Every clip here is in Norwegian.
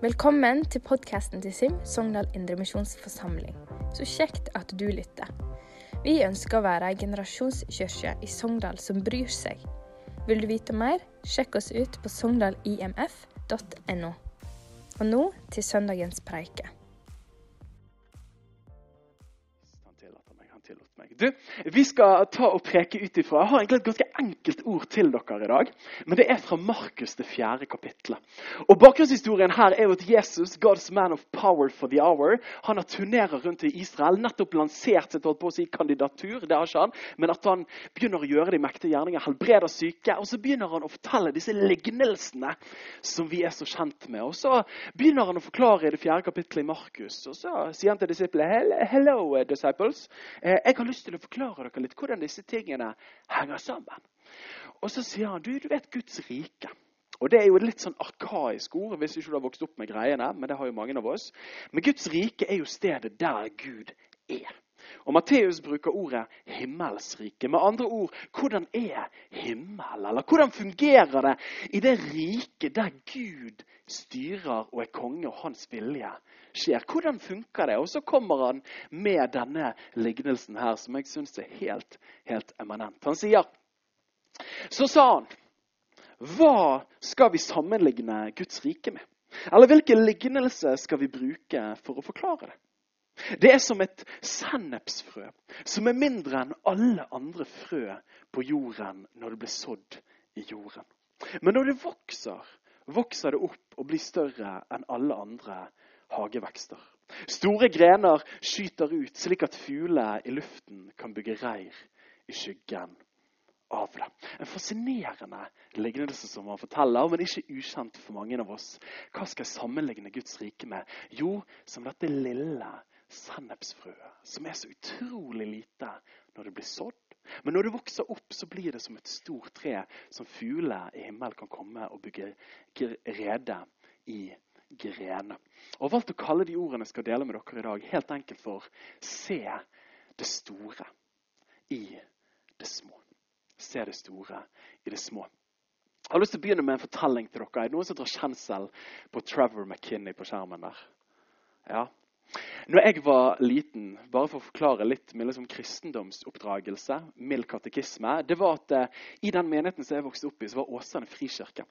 Velkommen til podkasten til SIM, Sogndal Indremisjonsforsamling. Så kjekt at du lytter. Vi ønsker å være ei generasjonskirke i Sogndal som bryr seg. Vil du vite mer, sjekk oss ut på sogndalimf.no. Og nå til søndagens preike. Vi skal ta og preke ut ifra Jeg har egentlig et ganske enkelt ord til dere i dag. Men det er fra Markus det fjerde kapittelet. Og Bakgrunnshistorien her er jo at Jesus, God's man of power for the hour, han har turnerer rundt i Israel, nettopp lansert sitt holdt på å si, kandidatur. det har ikke han, Men at han begynner å gjøre de mektige gjerninger, helbreder syke. Og så begynner han å fortelle disse lignelsene som vi er så kjent med. Og så begynner han å forklare i det fjerde kapittelet i Markus. Og så sier han til disiplene Hello, disciples. Eh, jeg har lyst til å forklare dere litt hvordan disse tingene henger sammen. Og så sier han du, du vet Guds rike. Og Det er jo et litt sånn arkaisk ord hvis ikke du har vokst opp med greiene. Men det har jo mange av oss. Men Guds rike er jo stedet der Gud er. Og Matteus bruker ordet 'himmelsrike'. Med andre ord, hvordan er himmel? Eller hvordan fungerer det i det riket der Gud styrer og er konge, og hans vilje skjer? Hvordan funker det? Og så kommer han med denne lignelsen her, som jeg syns er helt, helt eminent. Han sier Så sa han hva skal vi sammenligne Guds rike med? Eller hvilken lignelse skal vi bruke for å forklare det? Det er som et sennepsfrø, som er mindre enn alle andre frø på jorden når det blir sådd i jorden. Men når det vokser, vokser det opp og blir større enn alle andre hagevekster. Store grener skyter ut, slik at fugler i luften kan bygge reir i skyggen av det. En fascinerende lignelse som han forteller, men ikke ukjent for mange av oss. Hva skal jeg sammenligne Guds rike med? Jo, som dette lille sennepsfrøet, som er så utrolig lite når det blir sådd. Men når det vokser opp, så blir det som et stort tre som fugler i himmelen kan komme og bygge rede i grener. Og Jeg har valgt å kalle de ordene jeg skal dele med dere i dag, helt enkelt for se det store i det små. Se det store i det små. Jeg har lyst til å begynne med en fortelling til dere. Er det noen som drar kjensel på Trevor McKinney på skjermen der? Ja, når jeg var liten, bare for å forklare litt med liksom kristendomsoppdragelse, mild katekisme, det var at eh, I den menigheten som jeg vokste opp i, så var Åsane frikirke.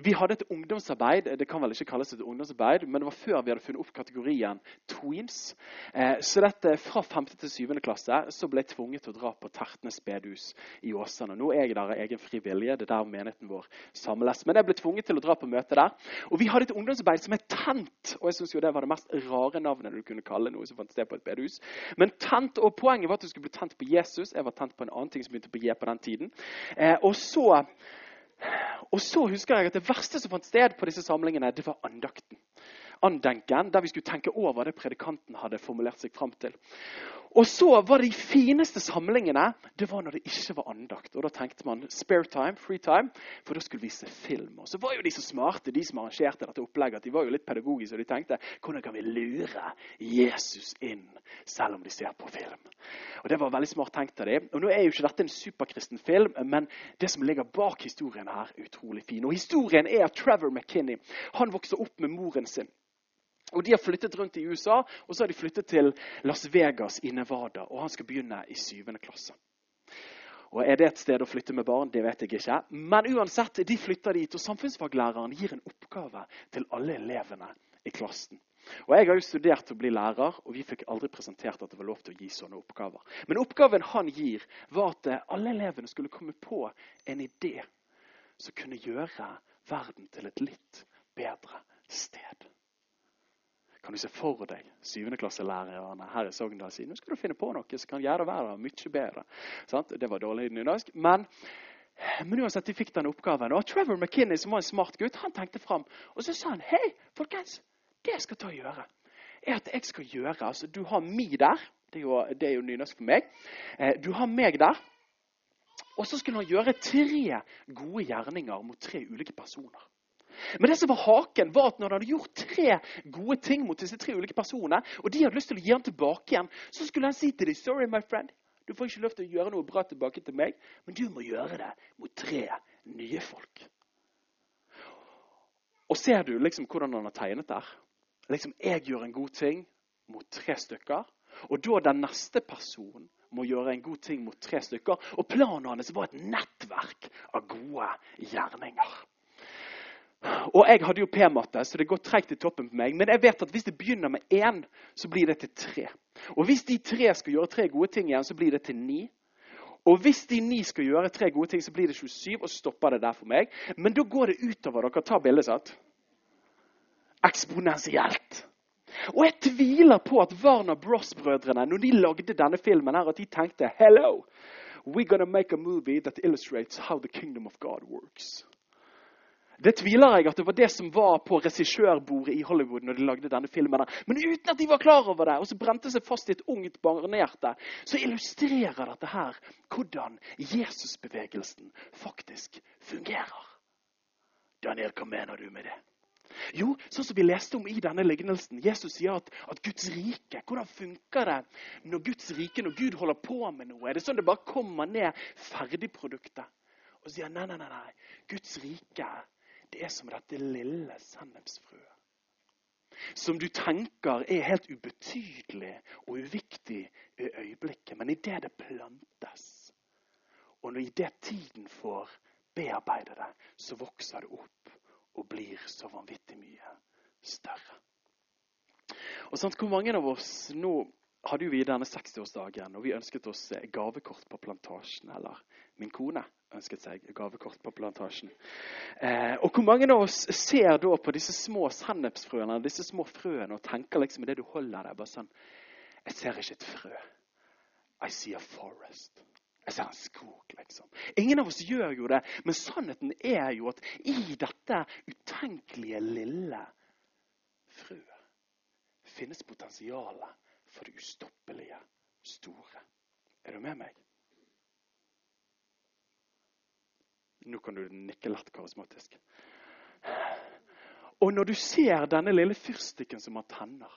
Vi hadde et ungdomsarbeid. Det kan vel ikke kalles et ungdomsarbeid, men det var før vi hadde funnet opp kategorien tweens. Eh, så dette, fra 5. til 7. klasse så ble jeg tvunget til å dra på Tertnes bedehus i Åsane. Nå er jeg der av egen fri vilje. Det er der menigheten vår samles. Men jeg ble tvunget til å dra på møte der. Og vi hadde et ungdomsarbeid som het Tent. Og jeg synes jo det var det mest rare navnet du kunne kalle noe som fant sted på et bedehus. Men tent, og Poenget var at du skulle bli tent på Jesus. Jeg var tent på en annen ting som begynte på J på den tiden. Eh, og, så, og så husker jeg at det verste som fant sted på disse samlingene, det var andakten. Andenken, der vi skulle tenke over det predikanten hadde formulert seg fram til. Og så var de fineste samlingene det var når det ikke var andakt. Og Da tenkte man spare time, free time, for da skulle vi se film. Og så var jo de så smarte, de som arrangerte dette opplegget, at de var jo litt pedagogiske. Og de tenkte hvordan kan vi lure Jesus inn selv om de ser på film? Og Det var veldig smart tenkt av dem. Og nå er jo ikke dette en superkristen film, men det som ligger bak historien her, er utrolig fin. Og historien er at Trevor McKinney han vokser opp med moren sin. Og De har flyttet rundt i USA, og så har de flyttet til Las Vegas i Nevada. Og han skal begynne i syvende klasse. Og Er det et sted å flytte med barn? Det vet jeg ikke. Men uansett, de flytter dit, og samfunnsfaglæreren gir en oppgave til alle elevene i klassen. Og Jeg har jo studert å bli lærer, og vi fikk aldri presentert at det var lov til å gi sånne oppgaver. Men oppgaven han gir, var at alle elevene skulle komme på en idé som kunne gjøre verden til et litt bedre sted. Kan du se for deg syvendeklasselærerne her i Sogndal si nå skal du finne på noe som kan gjøre verden mye bedre. Sant? Det var dårlig nynorsk. Men, men uansett, de fikk den oppgaven. Og Trevor McKinney, som var en smart gutt, han tenkte fram. Og så sa han hei, folkens, det jeg skal ta og gjøre, er at jeg skal gjøre altså Du har mi der. Det er jo, det er jo nynorsk for meg. Eh, du har meg der. Og så skulle han gjøre tre gode gjerninger mot tre ulike personer. Men det som var haken var at når han hadde gjort tre gode ting mot disse tre ulike personene, og de hadde lyst til å gi ham tilbake igjen, så skulle han si til dem sorry my friend, du får ikke lov til å gjøre noe bra tilbake til meg, men du må gjøre det mot tre nye folk. Og ser du liksom hvordan han har tegnet der? Liksom, Jeg gjør en god ting mot tre stykker. Og da den neste personen må gjøre en god ting mot tre stykker. Og planen hans var et nettverk av gode gjerninger. Og Jeg hadde jo p-matte, så det går treigt i toppen på meg. Men jeg vet at hvis det begynner med én, så blir det til tre. Og hvis de tre skal gjøre tre gode ting igjen, så blir det til ni. Og hvis de ni skal gjøre tre gode ting, så blir det 27, og stopper det der for meg. Men da går det utover dere. Ta bildet, sant? Eksponentielt. Og jeg tviler på at Warner Bros-brødrene når de lagde denne filmen, her, at de tenkte Hello, we're gonna make a movie that illustrates how the kingdom of God works. Det tviler jeg at det var det som var på regissørbordet i Hollywood når de lagde denne filmen. Men uten at de var klar over det, og så brente seg fast i et ungt barnehjerte, så illustrerer dette her hvordan Jesusbevegelsen faktisk fungerer. Daniel, hva mener du med det? Jo, sånn som vi leste om i denne lignelsen. Jesus sier at, at, Guds rike Hvordan funker det når Guds rike, når Gud holder på med noe? Er det sånn det bare kommer ned ferdigproduktet? Og sier nei, nei, nei, nei. Guds rike det er som dette lille sennepsfrøet. Som du tenker er helt ubetydelig og uviktig i øyeblikket. Men idet det plantes, og når idet tiden får bearbeide det, så vokser det opp og blir så vanvittig mye større. Og sant, Hvor mange av oss nå hadde jo vi denne 60-årsdagen, og vi ønsket oss gavekort på Plantasjen. Eller min kone ønsket seg gavekort på plantasjen. Eh, og Hvor mange av oss ser da på disse små sennepsfrøene disse små frøene og tenker liksom det du holder der, bare sånn Jeg ser ikke et frø. I see a forest. Jeg ser en skog, liksom. Ingen av oss gjør jo det, men sannheten er jo at i dette utenkelige, lille frøet finnes potensialet for det ustoppelige, store. Er du med meg? Nå kan du nikke lett karismatisk. Og når du ser denne lille fyrstikken som har tenner,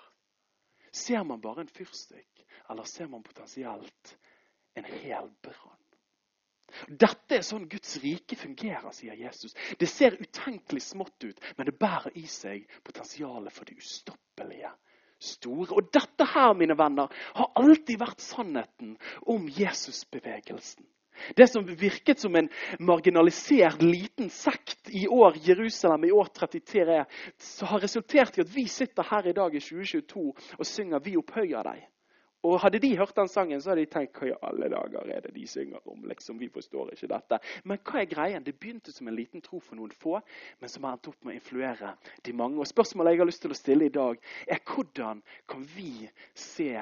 ser man bare en fyrstikk, eller ser man potensielt en hel brann? Dette er sånn Guds rike fungerer, sier Jesus. Det ser utenkelig smått ut, men det bærer i seg potensialet for det ustoppelige store. Og dette her, mine venner, har alltid vært sannheten om Jesusbevegelsen. Det som virket som en marginalisert liten sekt i år Jerusalem i år 33, har resultert i at vi sitter her i dag i 2022 og synger 'Vi opphøyer deg'. Og Hadde de hørt den sangen, så hadde de tenkt hva i alle dager er det de synger om? liksom, Vi forstår ikke dette. Men hva er greien? Det begynte som en liten tro for noen få, men som har endt opp med å influere de mange. Og Spørsmålet jeg har lyst til å stille i dag, er hvordan kan vi se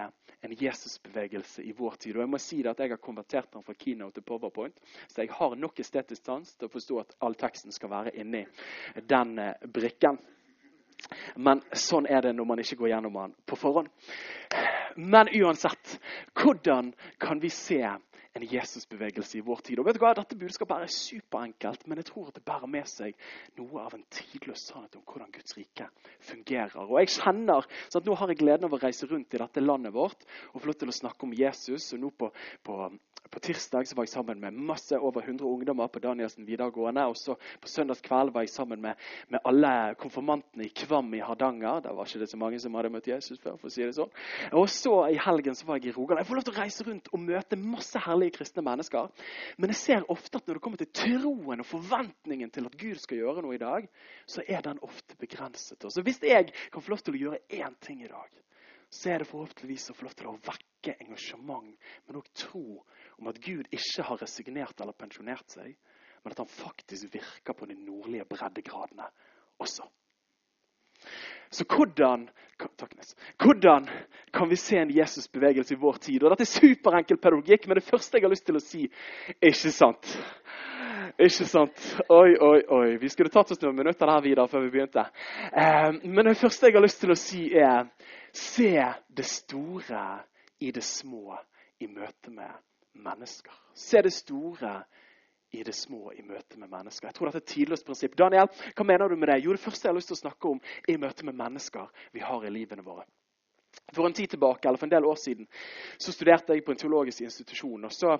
en Jesusbevegelse i vår tid. Og jeg må si det at jeg har konvertert den fra keynote til powerpoint, så jeg har nok estetisk sans til å forstå at all teksten skal være inni den eh, brikken. Men sånn er det når man ikke går gjennom den på forhånd. Men uansett, hvordan kan vi se en Jesusbevegelse i vår tid. Og vet du hva? Dette budskapet er superenkelt, men jeg tror at det bærer med seg noe av en tidløs sannhet om hvordan Guds rike fungerer. Og jeg kjenner, sånn at Nå har jeg gleden av å reise rundt i dette landet vårt og få lov til å snakke om Jesus. og nå på, på på tirsdag så var jeg sammen med masse over 100 ungdommer på Danielsen videregående. Og så på søndagskveld var jeg sammen med, med alle konfirmantene i Kvam i Hardanger. Der var ikke det så mange som hadde møtt Jesus før. for å si det sånn. Og så i helgen så var jeg i Rogaland. Jeg får lov til å reise rundt og møte masse herlige kristne mennesker. Men jeg ser ofte at når det kommer til troen og forventningen til at Gud skal gjøre noe i dag, så er den ofte begrenset. Så hvis jeg kan få lov til å gjøre én ting i dag, så er det forhåpentligvis å få lov til å vekke engasjement, men òg tro om at Gud ikke har resignert eller pensjonert seg, men at han faktisk virker på de nordlige breddegradene også. Så hvordan, hvordan kan vi se en Jesus-bevegelse i vår tid? Og Dette er superenkel pedagogikk, men det første jeg har lyst til å si, er ikke sant. Ikke sant? Oi, oi, oi. Vi skulle tatt oss noen minutter der videre før vi begynte. Eh, men det første jeg har lyst til å si, er se det store i det små i møte med mennesker. Se det store i det små i møte med mennesker. Jeg tror dette er et tidløst prinsipp. Daniel, hva mener du med det? Jo, Det første jeg har lyst til å snakke om, er møte med mennesker vi har i livene våre. For en tid tilbake, eller for en del år siden så studerte jeg på en teologisk institusjon. og så,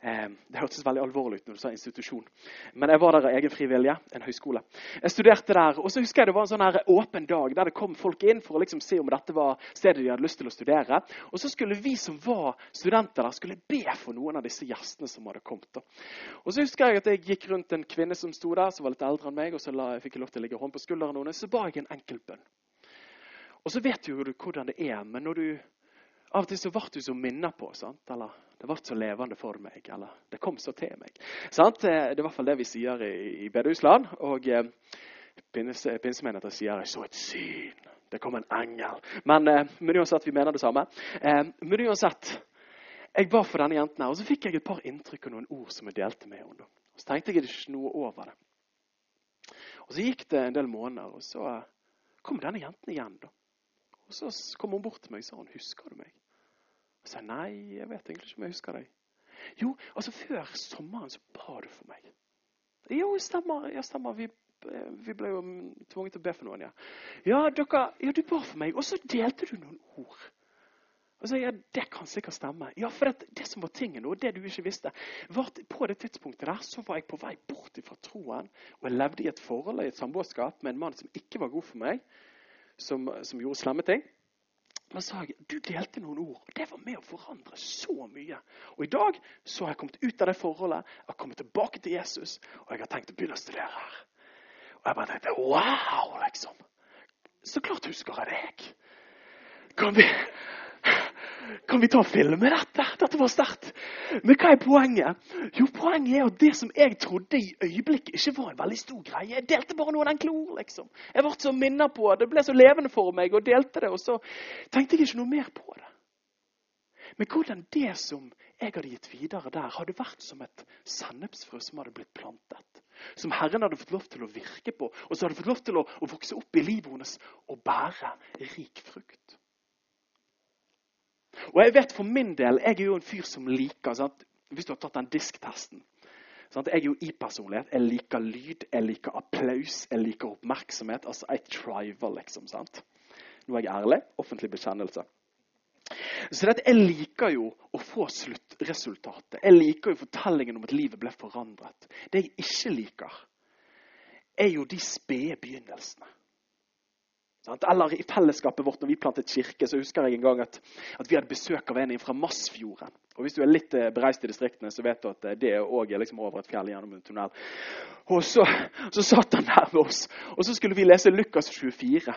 eh, Det hørtes veldig alvorlig ut når du sa institusjon, men jeg var der av egen fri vilje. En høyskole. Jeg studerte der, og så husker jeg det var en sånn her åpen dag der det kom folk inn for å liksom se om dette var stedet de hadde lyst til å studere. Og så skulle vi som var studenter der, skulle be for noen av disse gjestene som hadde kommet. Og så husker jeg at jeg gikk rundt en kvinne som sto der, som var litt eldre enn meg, og så la, fikk jeg lov til å ligge hånd på skulderen hennes. Så ba jeg en enkel bønn. Og så vet jo du hvordan det er, men når du av og til så ble du så minnet på. sant? Eller det ble så levende for meg. Eller det kom så til meg. Sant? Det er i hvert fall det vi sier i, i bedehusland. Og eh, pinsemenigheten sier 'jeg så et syn'. Det kom en engel. Men, eh, men uansett, vi mener det samme. Eh, men uansett, jeg ba for denne jenten her, og så fikk jeg et par inntrykk og noen ord som jeg delte med henne. Og så tenkte jeg ikke noe over det. Og Så gikk det en del måneder, og så kom denne jenten igjen. da. Og Så kom hun bort til meg og sa hun, 'Husker du meg?' Jeg sa nei, jeg vet egentlig ikke om jeg husker deg. Jo, altså før sommeren så ba du for meg. Jo, stemmer. Ja, stemmer. Vi, vi ble jo tvunget til å be for noen, ja. Ja, dere, ja, du ba for meg. Og så delte du noen ord. Og så, ja, Det kan sikkert stemme. Ja, for det, det som var tingen, og det du ikke visste, var at på det tidspunktet der så var jeg på vei bort fra troen. Og jeg levde i et forhold, i et samboerskap med en mann som ikke var god for meg som, som gjorde slemme ting. Men sa jeg, du delte noen ord, og det var med å forandre så mye. Og i dag så har jeg kommet ut av det forholdet, jeg har kommet tilbake til Jesus, og jeg har tenkt å begynne å studere her. Og jeg bare tenkte wow, liksom. Så klart husker jeg deg. Kan vi, kan vi ta og filme dette? Dette var sterkt. Men hva er poenget? Jo, Poenget er at det som jeg trodde i øyeblikket ikke var en veldig stor greie. Jeg delte bare noen enkle ord. liksom. Jeg ble så minnet på det. Det ble så levende for meg og delte det. Og så tenkte jeg ikke noe mer på det. Men hvordan det som jeg hadde gitt videre der, hadde vært som et sennepsfrø som hadde blitt plantet. Som Herren hadde fått lov til å virke på, og som hadde fått lov til å, å vokse opp i livet hennes og bære rik frukt. Og jeg vet for min del, jeg er jo en fyr som liker sant? Hvis du har tatt den disktesten sant? Jeg er jo i personlighet. Jeg liker lyd, jeg liker applaus, jeg liker oppmerksomhet. Altså, I triver, liksom. sant? Nå er jeg ærlig. Offentlig bekjennelse. Så dette, Jeg liker jo å få sluttresultatet. Jeg liker jo fortellingen om at livet ble forandret. Det jeg ikke liker, er jo de spede begynnelsene. Eller i fellesskapet vårt når vi plantet kirke, så husker jeg en gang at, at vi hadde besøk av en fra Massfjorden. Og Hvis du er litt eh, bereist i distriktene, så vet du at eh, det òg er liksom over et fjell gjennom en tunnel. Og så, så satt han der med oss, og så skulle vi lese Lukas 24.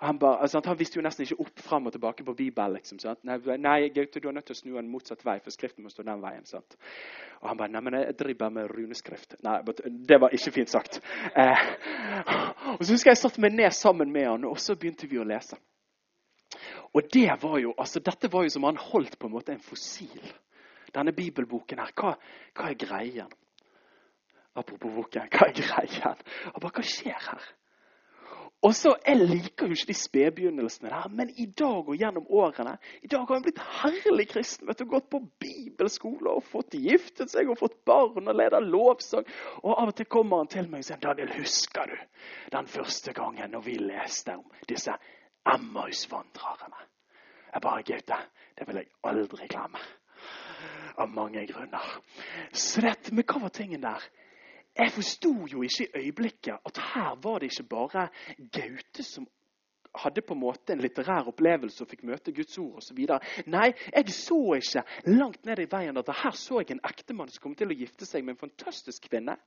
Han, ba, altså, han visste jo nesten ikke opp fram og tilbake på Bibelen. Liksom, nei, nei, Gaute, du er nødt til å snu en motsatt vei, for skriften må stå den veien. Sant? Og han bare nei, men jeg driver med runeskrift. Nei, det var ikke fint sagt. Eh, og så husker jeg satt meg ned sammen med han, og så begynte vi å lese. Og det var jo, altså Dette var jo som han holdt på en måte en fossil. Denne bibelboken her. Hva, hva er greien? Apropos boken, hva er greien? Og bare, Hva skjer her? Og så, Jeg liker jo ikke de spedbegynnelsene der, men i dag og gjennom årene i dag har hun blitt herlig kristen. vet du, Gått på bibelskole og fått giftet seg og fått barn og leder lovsang. Og Av og til kommer han til meg og sier Daniel, husker du den første gangen når vi leste om disse Emmausvandrerne. Jeg bare Gaute, det vil jeg aldri glemme. Av mange grunner. Så dette, Men hva var tingen der? Jeg forsto jo ikke i øyeblikket at her var det ikke bare Gaute som hadde på en måte en litterær opplevelse og fikk møte Guds ord osv. Nei, jeg så ikke langt ned i veien at her så jeg en ektemann som kom til å gifte seg med en fantastisk kvinne.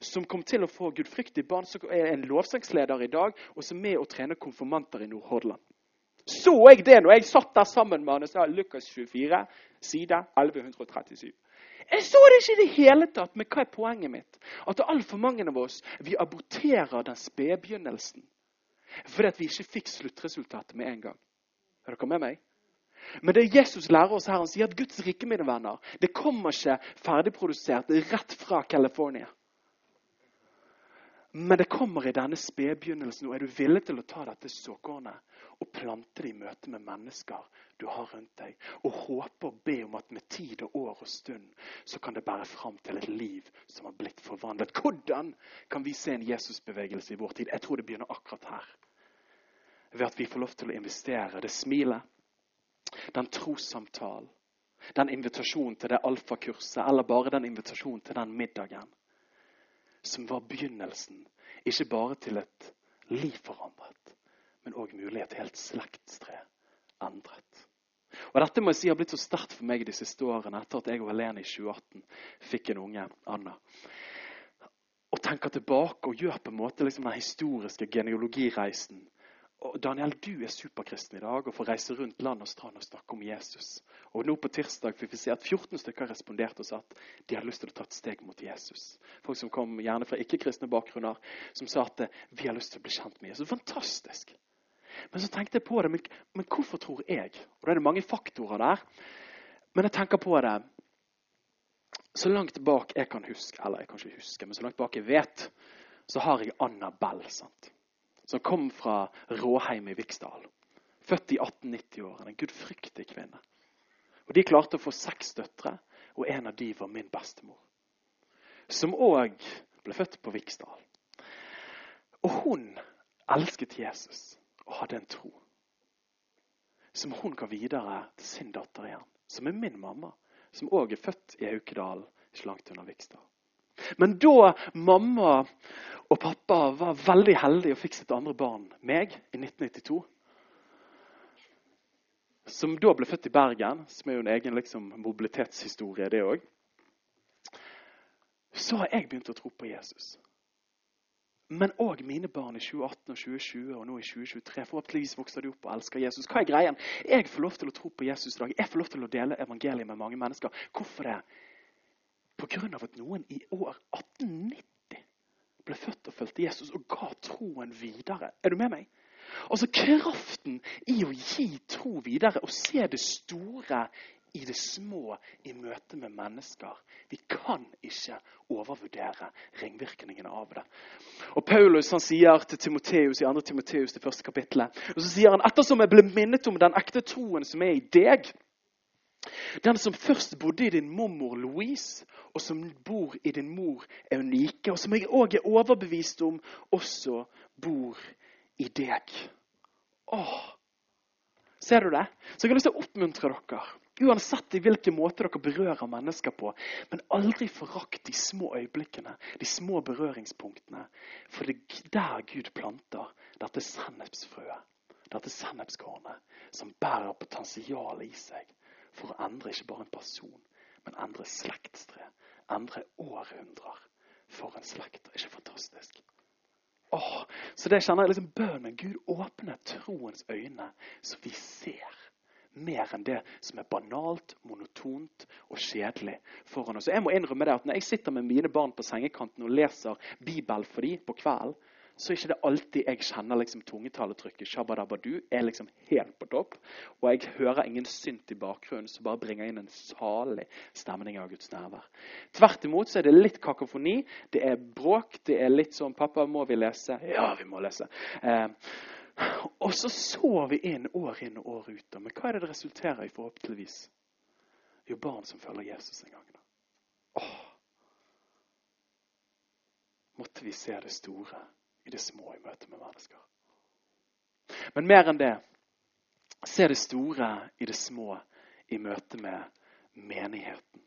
Som kom til å få gudfryktige barn, som er en lovsangsleder i dag, og som er med å trene konfirmanter i Nordhordland. Så jeg det når jeg satt der sammen med han og sa Lukas 24, side 1137. Jeg så det ikke i det hele tatt. Men hva er poenget mitt? At altfor mange av oss vi aborterer den spedbegynnelsen fordi at vi ikke fikk sluttresultatet med en gang. Er dere med meg? Men det Jesus lærer oss her, han sier at Guds rike mine venner, det kommer ikke ferdigprodusert rett fra California. Men det kommer i denne spedbegynnelsen. Og er du villig til å ta dette såkornet og plante det i møte med mennesker du har rundt deg, og håpe og be om at med tid og år og stund så kan det bære fram til et liv som har blitt forvandlet. Hvordan kan vi se en Jesusbevegelse i vår tid? Jeg tror det begynner akkurat her. Ved at vi får lov til å investere det smilet, Den trossamtalen. Den invitasjonen til det alfakurset, eller bare den invitasjonen til den middagen. Som var begynnelsen, ikke bare til et liv forandret, men òg mulighet til helt slektstre endret. Og Dette må jeg si har blitt så sterkt for meg de siste årene, etter at jeg og Helene i 2018 fikk en unge, Anna. Og tenker tilbake og gjør på en måte liksom den historiske genealogireisen. Og Daniel, du er superkristen i dag og får reise rundt land og strand og snakke om Jesus. Og nå på tirsdag fikk vi se at 14 stykker responderte og sa at de hadde lyst til å ta et steg mot Jesus. Folk som kom gjerne fra ikke-kristne bakgrunner, som sa at vi har lyst til å bli kjent med Jesus. Fantastisk! Men så tenkte jeg på det. Men, men hvorfor tror jeg? Og Da er det mange faktorer der. Men jeg tenker på det Så langt bak jeg kan huske, eller jeg kan ikke huske, men så langt bak jeg vet, så har jeg Annabelle. sant? Som kom fra Råheim i Viksdal. Født i 1890-årene. En gudfryktig kvinne. Og De klarte å få seks døtre, og en av de var min bestemor. Som òg ble født på Viksdal. Og hun elsket Jesus og hadde en tro. Som hun ga videre til sin datter igjen, som er min mamma. Som òg er født i Haukedal, ikke langt unna Vikstad. Men da mamma og pappa var veldig heldige og fikk sitt andre barn, meg, i 1992 Som da ble født i Bergen, som er jo en egen liksom, mobilitetshistorie, det òg. Så har jeg begynt å tro på Jesus. Men òg mine barn i 2018 og 2020 og nå i 2023. Forhåpentligvis vokser de opp og elsker Jesus. Hva er greien? Jeg får lov til å tro på Jesus i dag. Jeg får lov til å dele evangeliet med mange mennesker. Hvorfor det? Av at noen i år 1890 ble født og fulgte Jesus og ga troen videre. Er du med meg? Altså Kraften i å gi tro videre og se det store i det små i møte med mennesker. Vi kan ikke overvurdere ringvirkningene av det. Og Paulus han sier til Timoteus i 2. Timoteus det første kapittelet, og så sier han ettersom jeg ble minnet om den ekte troen som er i deg, den som først bodde i din mormor Louise, og som bor i din mor Eunike, og som jeg òg er overbevist om også bor i deg. Åh, Ser du det? Så jeg har lyst til å oppmuntre dere Uansett i hvilken måte dere berører mennesker på. Men aldri forakt de små øyeblikkene, de små berøringspunktene. For det er der Gud planter dette sennepsfrøet, dette sennepskornet, som bærer potensial i seg for å endre ikke bare en person, men endre slektstre. Endre århundrer for en slekt. Ikke fantastisk? Åh, så det kjenner jeg liksom bønnen. Gud åpne troens øyne, så vi ser mer enn det som er banalt, monotont og kjedelig foran oss. Jeg må innrømme det at Når jeg sitter med mine barn på sengekanten og leser Bibel for dem på kvelden, så er ikke det alltid jeg kjenner liksom tungetaletrykket. Shabadabadu er liksom helt på topp. Og jeg hører ingen synt i bakgrunnen som bare bringer inn en salig stemning av Guds nærvær. Tvert imot så er det litt kakofoni. Det er bråk. Det er litt sånn 'Pappa, må vi lese?' Ja, vi må lese. Eh, og så sår vi inn år inn og år ut. Men hva er det det resulterer i, forhåpentligvis? Jo, barn som følger Jesus en gang. Da. Åh. Måtte vi se det store i det små i møte med mennesker. Men mer enn det se det store i det små i møte med menigheten.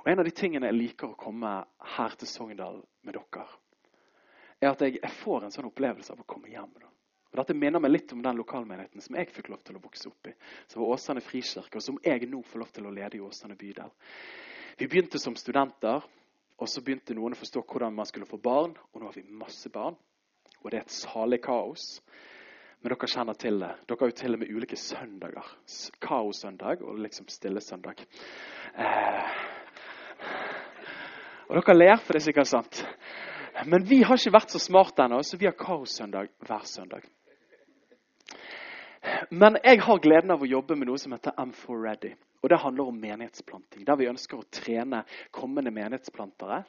Og En av de tingene jeg liker å komme her til Sogndal med dere, er at jeg, jeg får en sånn opplevelse av å komme hjem. Da. Og Dette minner meg litt om den lokalmenigheten som jeg fikk lov til å vokse opp i. Som var Åsane frikirke, og som jeg nå får lov til å lede i Åsane bydel. Vi begynte som studenter, og så begynte noen å forstå hvordan man skulle få barn. Og nå har vi masse barn, og det er et salig kaos. Men dere kjenner til det. Dere har jo til og med ulike søndager. Kaossøndag og liksom stillesøndag. Eh. Og dere ler, for det er sikkert sant. Men vi har ikke vært så smarte ennå, så vi har kaossøndag hver søndag. Men jeg har gleden av å jobbe med noe som heter M4 Ready. Og Det handler om menighetsplanting, der vi ønsker å trene kommende menighetsplantere.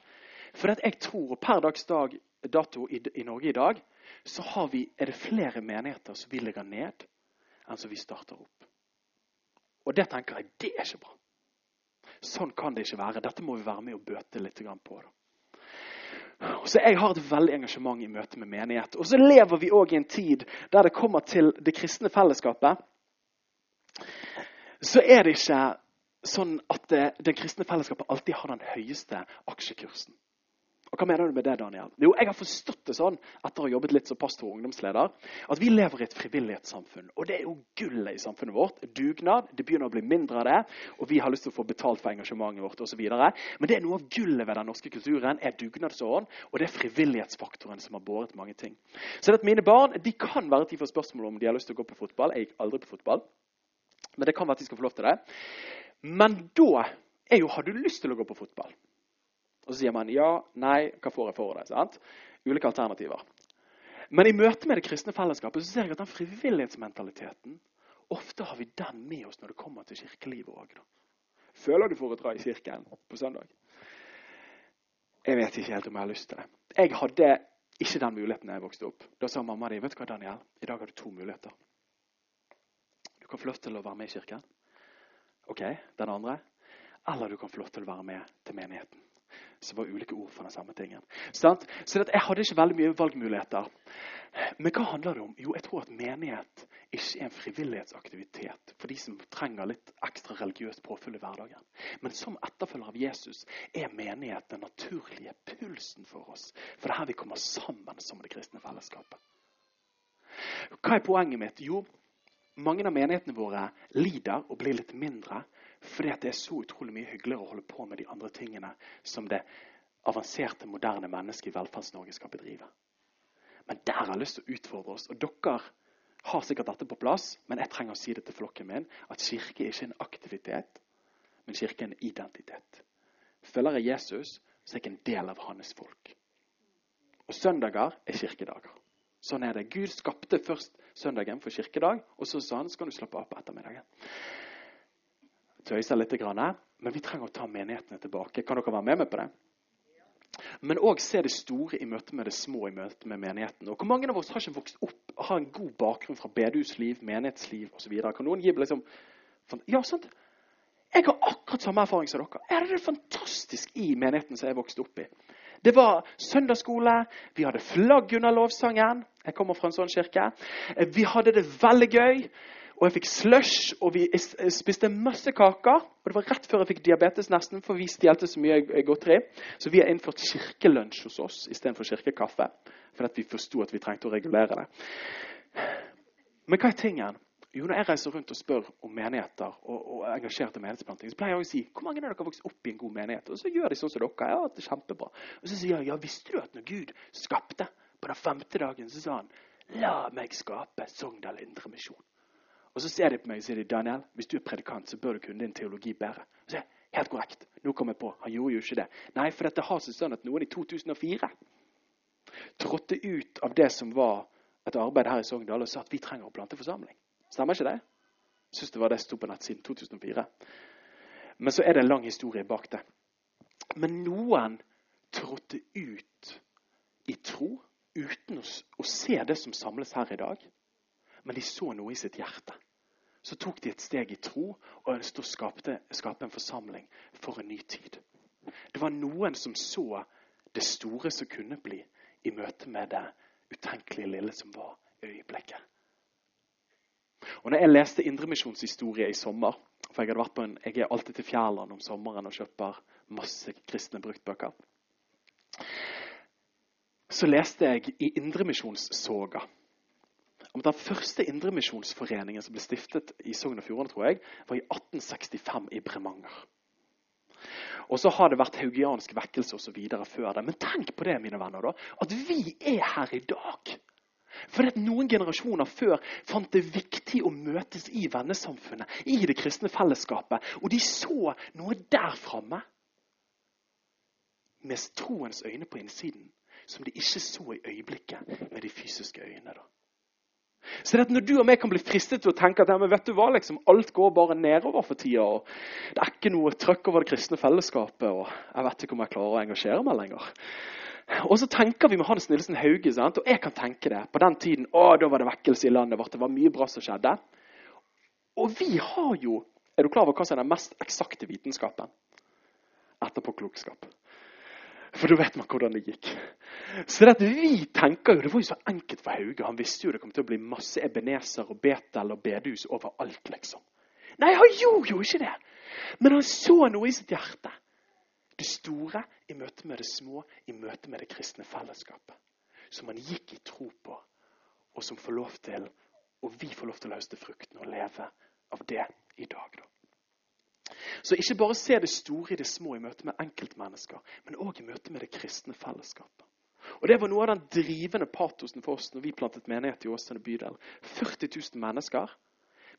For jeg tror, per dags dag, dato i, i, Norge i dag, så vi, er det flere menigheter som vi legger ned, enn som vi starter opp. Og det tenker jeg, det er ikke bra. Sånn kan det ikke være. Dette må vi være med og bøte litt på. Da. Så Jeg har et veldig engasjement i møte med menighet. Og så lever vi òg i en tid der det kommer til det kristne fellesskapet, så er det ikke sånn at det, den kristne fellesskapet alltid har den høyeste aksjekursen. Og Hva mener du med det, Daniel? Jo, Jeg har forstått det sånn etter å ha jobbet litt som pastor og ungdomsleder, at vi lever i et frivillighetssamfunn. Og det er jo gullet i samfunnet vårt. Dugnad. Det begynner å bli mindre av det. Og vi har lyst til å få betalt for engasjementet vårt osv. Men det er noe av gullet ved den norske kulturen er dugnadsåren, og det er frivillighetsfaktoren som har båret mange ting. Så det at Mine barn de kan være tid for spørsmål om de har lyst til å gå på fotball. Jeg gikk aldri på fotball, men det kan være at de skal få lov til det. Men da er jo Har du lyst til å gå på fotball? Og så sier man ja, nei, hva får jeg for det? Sant? Ulike alternativer. Men i møte med det kristne fellesskapet så ser jeg at den frivillighetsmentaliteten Ofte har vi den med oss når det kommer til kirkelivet òg. Føler du for å dra i kirken på søndag? Jeg vet ikke helt om jeg har lyst til det. Jeg hadde ikke den muligheten da jeg vokste opp. Da sa mamma di vet du hva, Daniel, i dag har du to muligheter. Kan få lov til å være med i kirken. Ok, den andre. Eller du kan få lov til å være med til menigheten som var ulike ord for den samme tingen. Så jeg hadde ikke veldig mye valgmuligheter. Men hva handler det om? Jo, jeg tror at menighet ikke er en frivillighetsaktivitet for de som trenger litt ekstra religiøst påfyll i hverdagen. Men som etterfølger av Jesus er menighet den naturlige pulsen for oss. For det er her vi kommer sammen som det kristne fellesskapet. Hva er poenget mitt? Jo, mange av menighetene våre lider og blir litt mindre fordi det er så utrolig mye hyggeligere å holde på med de andre tingene som det avanserte, moderne mennesket i Velferds-Norge skal bedrive. Men der har jeg lyst til å utfordre oss. Og dere har sikkert dette på plass, men jeg trenger å si det til flokken min, at kirke er ikke en aktivitet, men kirke er en identitet. Følger jeg Jesus, så er jeg ikke en del av hans folk. Og søndager er kirkedager. Sånn er det. Gud skapte først søndagen for kirkedag, og så sa han så kan du slappe av på ettermiddagen tøyser litt, men vi trenger å ta menighetene tilbake. Kan dere være med meg på det? Men òg se det store i møte med det små i møte med menigheten. Og Hvor mange av oss har ikke vokst opp og har en god bakgrunn fra bedehusliv, menighetsliv osv.? Kan noen gi liksom Ja, sant? Jeg har akkurat samme erfaring som dere. Hadde det fantastisk i menigheten som jeg vokste opp i. Det var søndagsskole, vi hadde flagg under lovsangen. Jeg kommer fra en sånn kirke. Vi hadde det veldig gøy. Og jeg fikk slush, og vi spiste masse kaker. Og det var rett før jeg fikk diabetes, nesten, for vi stjelte så mye godteri. Så vi har innført kirkelunsj hos oss istedenfor kirkekaffe. Fordi vi forsto at vi trengte å regulere det. Men hva er tingen? Jo, Når jeg reiser rundt og spør om menigheter og, og engasjerte menighetsplanting, så pleier jeg å si hvor mange av dere har vokst opp i en god menighet? Og så gjør de sånn som dere. Ja, det er kjempebra. Og så sier jeg ja, visste du at når Gud skapte på den femte dagen, så sa han la meg skape Sogndal Indremisjon. Og så ser de på meg og sier de, Daniel, hvis du er predikant, så bør du kunne din teologi bedre. Og så er jeg, Helt korrekt. Nå kom jeg på. Han gjorde jo ikke det. Nei, for dette har seg sånn at noen i 2004 trådte ut av det som var et arbeid her i Sogndal, og sa at vi trenger å plante forsamling. Stemmer ikke det? Jeg syns det var det som sto på nettsiden 2004. Men så er det en lang historie bak det. Men noen trådte ut i tro uten å, se det som samles her i dag men de så noe i sitt hjerte. Så tok de et steg i tro og skape, skape en forsamling for en ny tid. Det var noen som så det store som kunne bli, i møte med det utenkelige lille som var i øyeblikket. Og når jeg leste Indremisjonshistorie i sommer for Jeg en, jeg er alltid til Fjærland om sommeren og kjøper masse kristne bruktbøker. Så leste jeg i Indremisjonssoga om Den første indremisjonsforeningen som ble stiftet i Sogn og Fjordane, tror jeg, var i 1865 i Bremanger. Og så har det vært haugiansk vekkelse osv. før det. Men tenk på det, mine venner, da, at vi er her i dag. For at noen generasjoner før fant det viktig å møtes i vennesamfunnet, i det kristne fellesskapet. Og de så noe der framme med troens øyne på innsiden som de ikke så i øyeblikket med de fysiske øynene. da. Så det at Når du og meg kan bli fristet til å tenke at ja, vet du hva, liksom, alt går bare nedover for tida, og det er ikke noe trøkk over det kristne fellesskapet, og jeg vet ikke om jeg klarer å engasjere meg lenger. Og så tenker vi med Hans Nilsen Hauge, sant? og jeg kan tenke det. På den tiden å, da var det vekkelse i landet vårt. Det var mye bra som skjedde. Og vi har jo Er du klar over hva som er den mest eksakte vitenskapen? Etterpåklokskap. For da vet man hvordan det gikk. Så det at vi tenker jo, Det var jo så enkelt for Hauge. Han visste jo det kom til å bli masse ebeneser og Betel og bedehus overalt. liksom. Nei, han gjorde jo ikke det. Men han så noe i sitt hjerte. Det store i møte med det små, i møte med det kristne fellesskapet. Som han gikk i tro på, og som får lov til, og vi får lov til å høste frukten og leve av det i dag. da. Så ikke bare se det store i det små i møte med enkeltmennesker, men òg i møte med det kristne fellesskapet. Og Det var noe av den drivende patosen for oss når vi plantet menighet i Åsane bydel. 40 000 mennesker,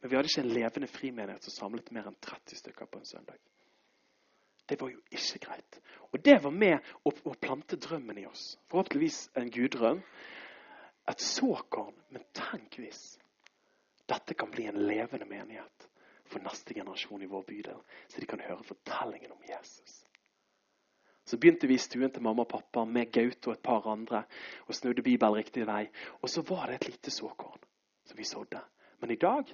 men vi hadde ikke en levende frimenighet som samlet mer enn 30 stykker på en søndag. Det var jo ikke greit. Og det var med å, å plante drømmen i oss. Forhåpentligvis en guddrøm. Et såkorn. Men tenk hvis dette kan bli en levende menighet for neste generasjon i vår bydel, så de kan høre fortellingen om Jesus. Så begynte vi i stuen til mamma og pappa med Gaute og et par andre og snudde Bibelen riktig vei. Og så var det et lite såkorn som vi sådde. Men i dag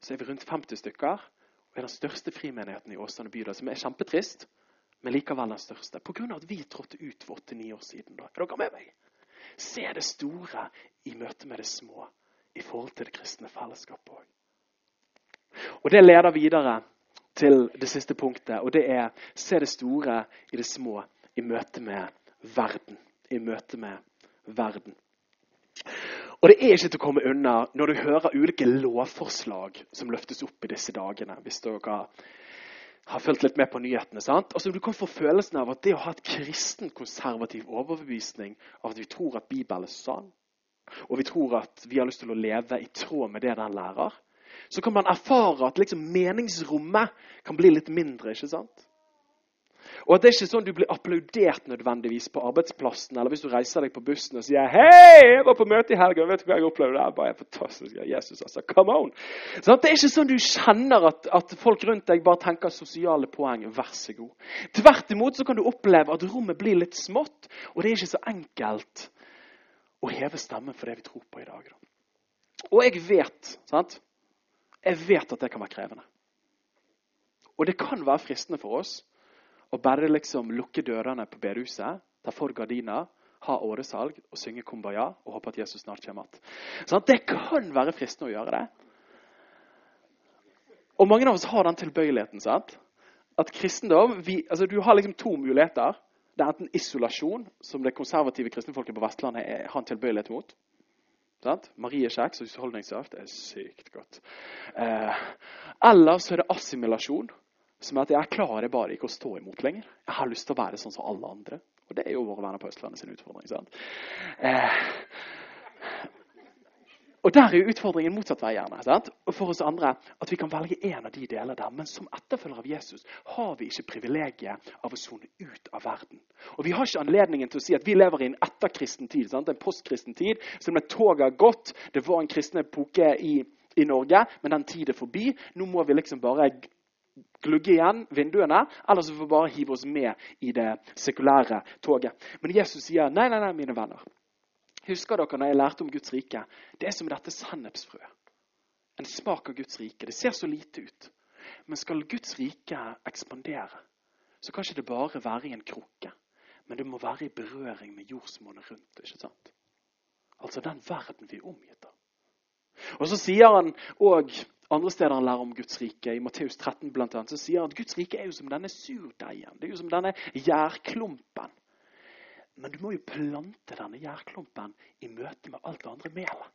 så er vi rundt 50 stykker og er den største frimenigheten i Åsane bydel, som er kjempetrist, men likevel den største. Pga. at vi trådte ut for 89 år siden. Da. Er dere med meg? Se det store i møte med det små i forhold til det kristne fellesskapet òg. Og Det leder videre til det siste punktet, og det er se det store i det små i møte med verden. I møte med verden. Og det er ikke til å komme unna når du hører ulike lovforslag som løftes opp i disse dagene. hvis dere har fulgt litt med på nyhetene. sant? Altså, Du kan få følelsen av at det å ha et kristen konservativ overbevisning av at vi tror at Bibelen er sann, og vi tror at vi har lyst til å leve i tråd med det den lærer, så kan man erfare at liksom meningsrommet kan bli litt mindre. ikke sant? Og at det er ikke sånn du blir applaudert nødvendigvis på arbeidsplassen eller hvis du reiser deg på bussen og sier 'Hei, jeg var på møte i helgen, vet du hva jeg opplevde der?' Bare fantastisk. Jesus, altså. Come on! Sånn, det er ikke sånn du kjenner at, at, folk rundt deg bare tenker sosiale poeng. Vær så god. Tvert imot så kan du oppleve at rommet blir litt smått, og det er ikke så enkelt å heve stemmen for det vi tror på i dag. Da. Og jeg vet sant? Jeg vet at det kan være krevende. Og det kan være fristende for oss å bare liksom lukke dørene på bedehuset, ta for gardiner, ha åresalg og synge kumbaya og håpe at Jesus snart kommer igjen. Sånn, det kan være fristende å gjøre det. Og mange av oss har den tilbøyeligheten. sant? At kristendom, vi, altså Du har liksom to muligheter. Det er enten isolasjon, som det konservative kristenfolket på Vestlandet har en tilbøyelighet mot. Sant? Mariekjeks og husholdningssaft er sykt godt. Eh, eller så er det assimilasjon, som er at jeg klarer bare ikke å stå imot lenger. Jeg har lyst til å være sånn som alle andre. Og det er jo våre venner på Østlandet sin utfordring. sant? Eh, og Der er jo utfordringen motsatt vei. gjerne, sant? Og For oss andre at vi kan velge en av de deler der. Men som etterfølger av Jesus har vi ikke privilegiet av å sone ut av verden. Og Vi har ikke anledningen til å si at vi lever i en etterkristen tid. Sant? En postkristen tid. Som om toget har gått. Det var en kristen epoke i, i Norge, men den tid er forbi. Nå må vi liksom bare glugge igjen vinduene, eller så får vi bare hive oss med i det sekulære toget. Men Jesus sier nei, nei, nei, mine venner. Husker dere når jeg lærte om Guds rike? Det er som dette sennepsfrøet. En smak av Guds rike. Det ser så lite ut. Men skal Guds rike ekspandere, så kan ikke det bare være i en krukke. Men det må være i berøring med jordsmonnet rundt. ikke sant? Altså den verden vi er omgitt av. Og så sier han òg andre steder han lærer om Guds rike, i Matteus 13 blant annet, så sier han at Guds rike er jo som denne surdeigen. Det er jo som denne gjærklumpen. Men du må jo plante denne gjærklumpen i møte med alt det andre melet.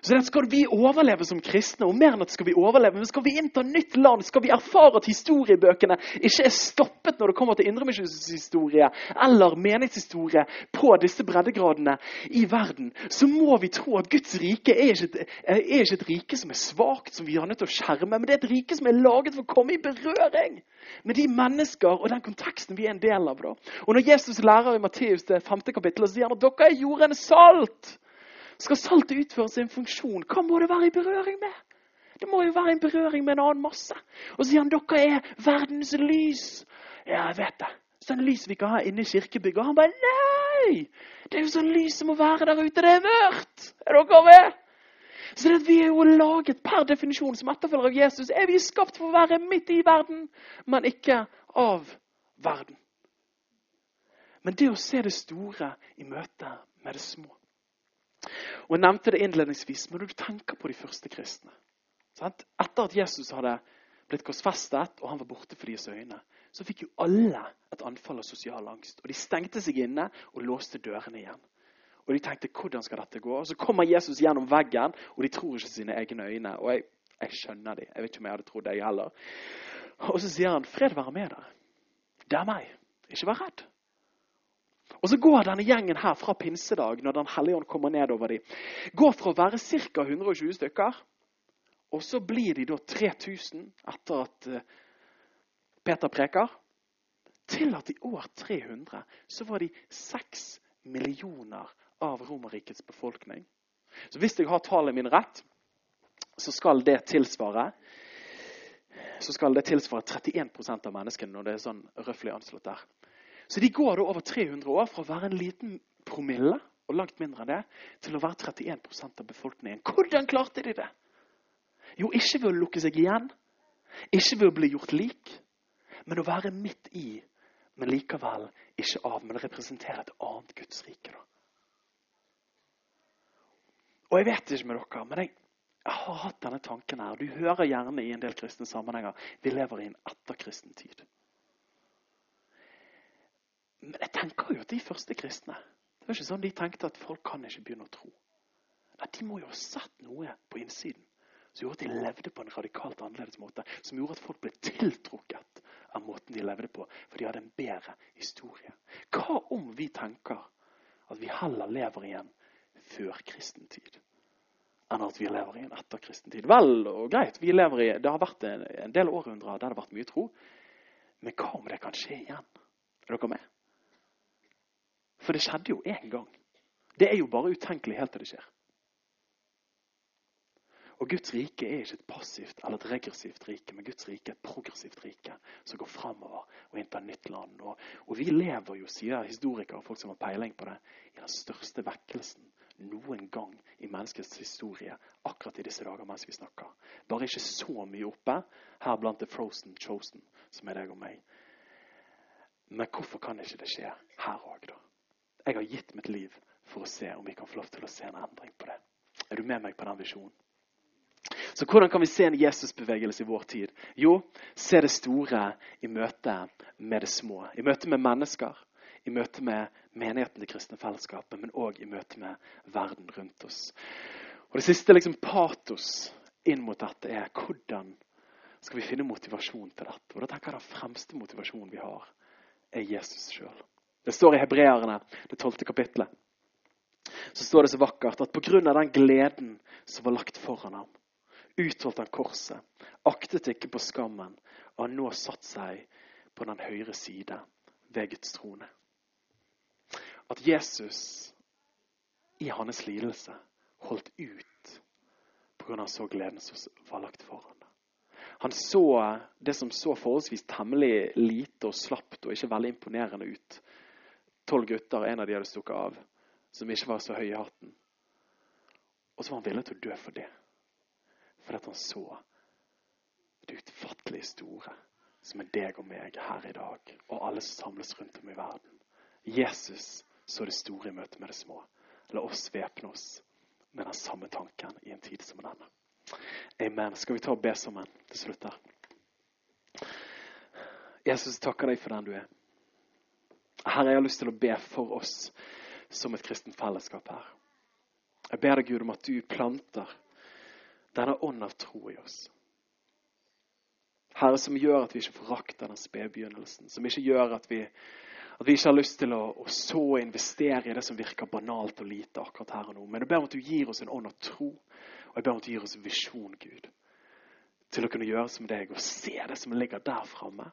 Så det skal vi overleve som kristne, og mer enn at skal vi overleve, men skal vi innta nytt land, skal vi erfare at historiebøkene ikke er stoppet når det kommer til indremisjonshistorie eller menighetshistorie på disse breddegradene i verden, så må vi tro at Guds rike er ikke, et, er ikke et rike som er svakt, som vi har nødt til å skjerme, men det er et rike som er laget for å komme i berøring med de mennesker og den konteksten vi er en del av. Da. Og Når Jesus lærer i Matteus det femte kapittelet, så sier han at dere er jordens salt. Skal saltet utføre sin funksjon, hva må det være i berøring med? Det må jo være i berøring med en annen masse. Og så sier han dere er verdens lys. Ja, jeg vet det. Sånn lys vi kan ha inne i kirkebygget. Og han bare nei! Det er jo sånn lys som må være der ute. Det er mørkt! Er dere med? Så det at vi er jo laget per definisjon som etterfølger av Jesus, er vi skapt for å være midt i verden, men ikke av verden. Men det å se det store i møte med det små og Jeg nevnte det innledningsvis, men når du tenker på de første kristne Sant? Etter at Jesus hadde blitt korsfestet, og han var borte for deres øyne, så fikk jo alle et anfall av sosial angst. Og de stengte seg inne og låste dørene igjen. Og de tenkte hvordan skal dette gå? Og Så kommer Jesus gjennom veggen, og de tror ikke sine egne øyne. Og jeg, jeg skjønner dem. Jeg vet ikke om jeg hadde trodd det, heller. Og så sier han, 'Fred være med dere'. Det er meg. Ikke vær redd. Og så går denne gjengen her fra pinsedag, når Den hellige ånd kommer nedover dem, går fra å være ca. 120 stykker, og så blir de da 3000 etter at eh, Peter preker, til at i år 300 så var de 6 millioner av Romerrikets befolkning. Så hvis jeg har tallet min rett, så skal det tilsvare så skal det tilsvare 31% av menneskene når det er sånn røftlig anslått der. Så de går over 300 år fra å være en liten promille og langt mindre enn det, til å være 31% av befolkningen. Hvordan klarte de det? Jo, ikke ved å lukke seg igjen, ikke ved å bli gjort lik, men å være midt i, men likevel ikke av. Men representere et annet Guds rike. da. Og jeg vet ikke med dere, men jeg, jeg har hatt denne tanken her. Du hører gjerne i en del kristne sammenhenger vi lever i en etterkristen tid. Men jeg tenker jo at de første kristne det var ikke sånn De tenkte at folk kan ikke begynne å tro. Nei, De må jo ha sett noe på innsiden som gjorde at de levde på en radikalt annerledes måte. Som gjorde at folk ble tiltrukket av måten de levde på, for de hadde en bedre historie. Hva om vi tenker at vi heller lever i en førkristen tid enn at vi lever i en etterkristen tid? Vel og greit, i, det har vært en, en del århundrer der det har vært mye tro. Men hva om det kan skje igjen? Er dere med? For det skjedde jo én gang. Det er jo bare utenkelig helt til det skjer. Og Guds rike er ikke et passivt eller et regressivt rike, men Guds rike er et progressivt rike som går framover og inntar nytt land. Og, og vi lever jo, sier historikere og folk som har peiling på det, i den største vekkelsen noen gang i menneskets historie akkurat i disse dager mens vi snakker. Bare ikke så mye oppe her blant the frozen chosen, som er deg og meg. Men hvorfor kan ikke det skje her òg, da? Jeg har gitt mitt liv for å se om vi kan få lov til å se en endring på det. Er du med meg på den visjonen? Så hvordan kan vi se en Jesusbevegelse i vår tid? Jo, se det store i møte med det små. I møte med mennesker, i møte med menigheten til kristne fellesskapet, men òg i møte med verden rundt oss. Og Det siste liksom patos inn mot dette er hvordan skal vi finne motivasjon til dette? Og da tenker jeg Den fremste motivasjonen vi har, er Jesus sjøl. Det står i Hebreerne, det tolvte kapitlet. Så står det så vakkert at pga. den gleden som var lagt foran ham, utholdt han korset, aktet ikke på skammen, og har nå satt seg på den høyre side ved Guds trone. At Jesus i hans lidelse holdt ut pga. så gleden som var lagt foran. Han så det som så forholdsvis temmelig lite og slapt og ikke veldig imponerende ut. Tolv gutter, en av de hadde stukket av, som ikke var så høy i hatten. Og så var han villig til å dø for det. Fordi han så det utfattelig store som er deg og meg her i dag, og alle som samles rundt om i verden. Jesus så det store i møte med det små. La oss væpne oss med den samme tanken i en tid som denne. Amen. Skal vi ta og be sammen til slutt her? Jesus, takker deg for den du er. Herre, jeg har lyst til å be for oss som et kristent fellesskap her. Jeg ber deg, Gud, om at du planter denne ånd av tro i oss. Herre, som gjør at vi ikke forakter den spedbegynnelsen. Som ikke gjør at vi, at vi ikke har lyst til å, å, så investere i det som virker banalt og lite akkurat her og nå. Men jeg ber om at du gir oss en ånd av tro, og jeg ber om at du gir oss visjon, Gud. Til å kunne gjøre som deg og se det som ligger der framme.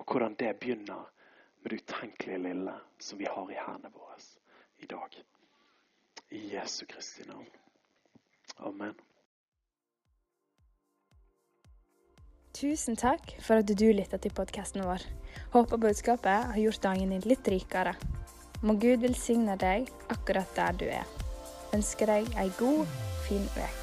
Og hvordan det begynner med det utenkelige lille som vi har i hendene våre i dag. I Jesu Kristi navn. Amen. Tusen takk for at du lytta til podkasten vår. Håper budskapet har gjort dagen din litt rikere. Må Gud velsigne deg akkurat der du er. Ønsker deg ei god, fin uke.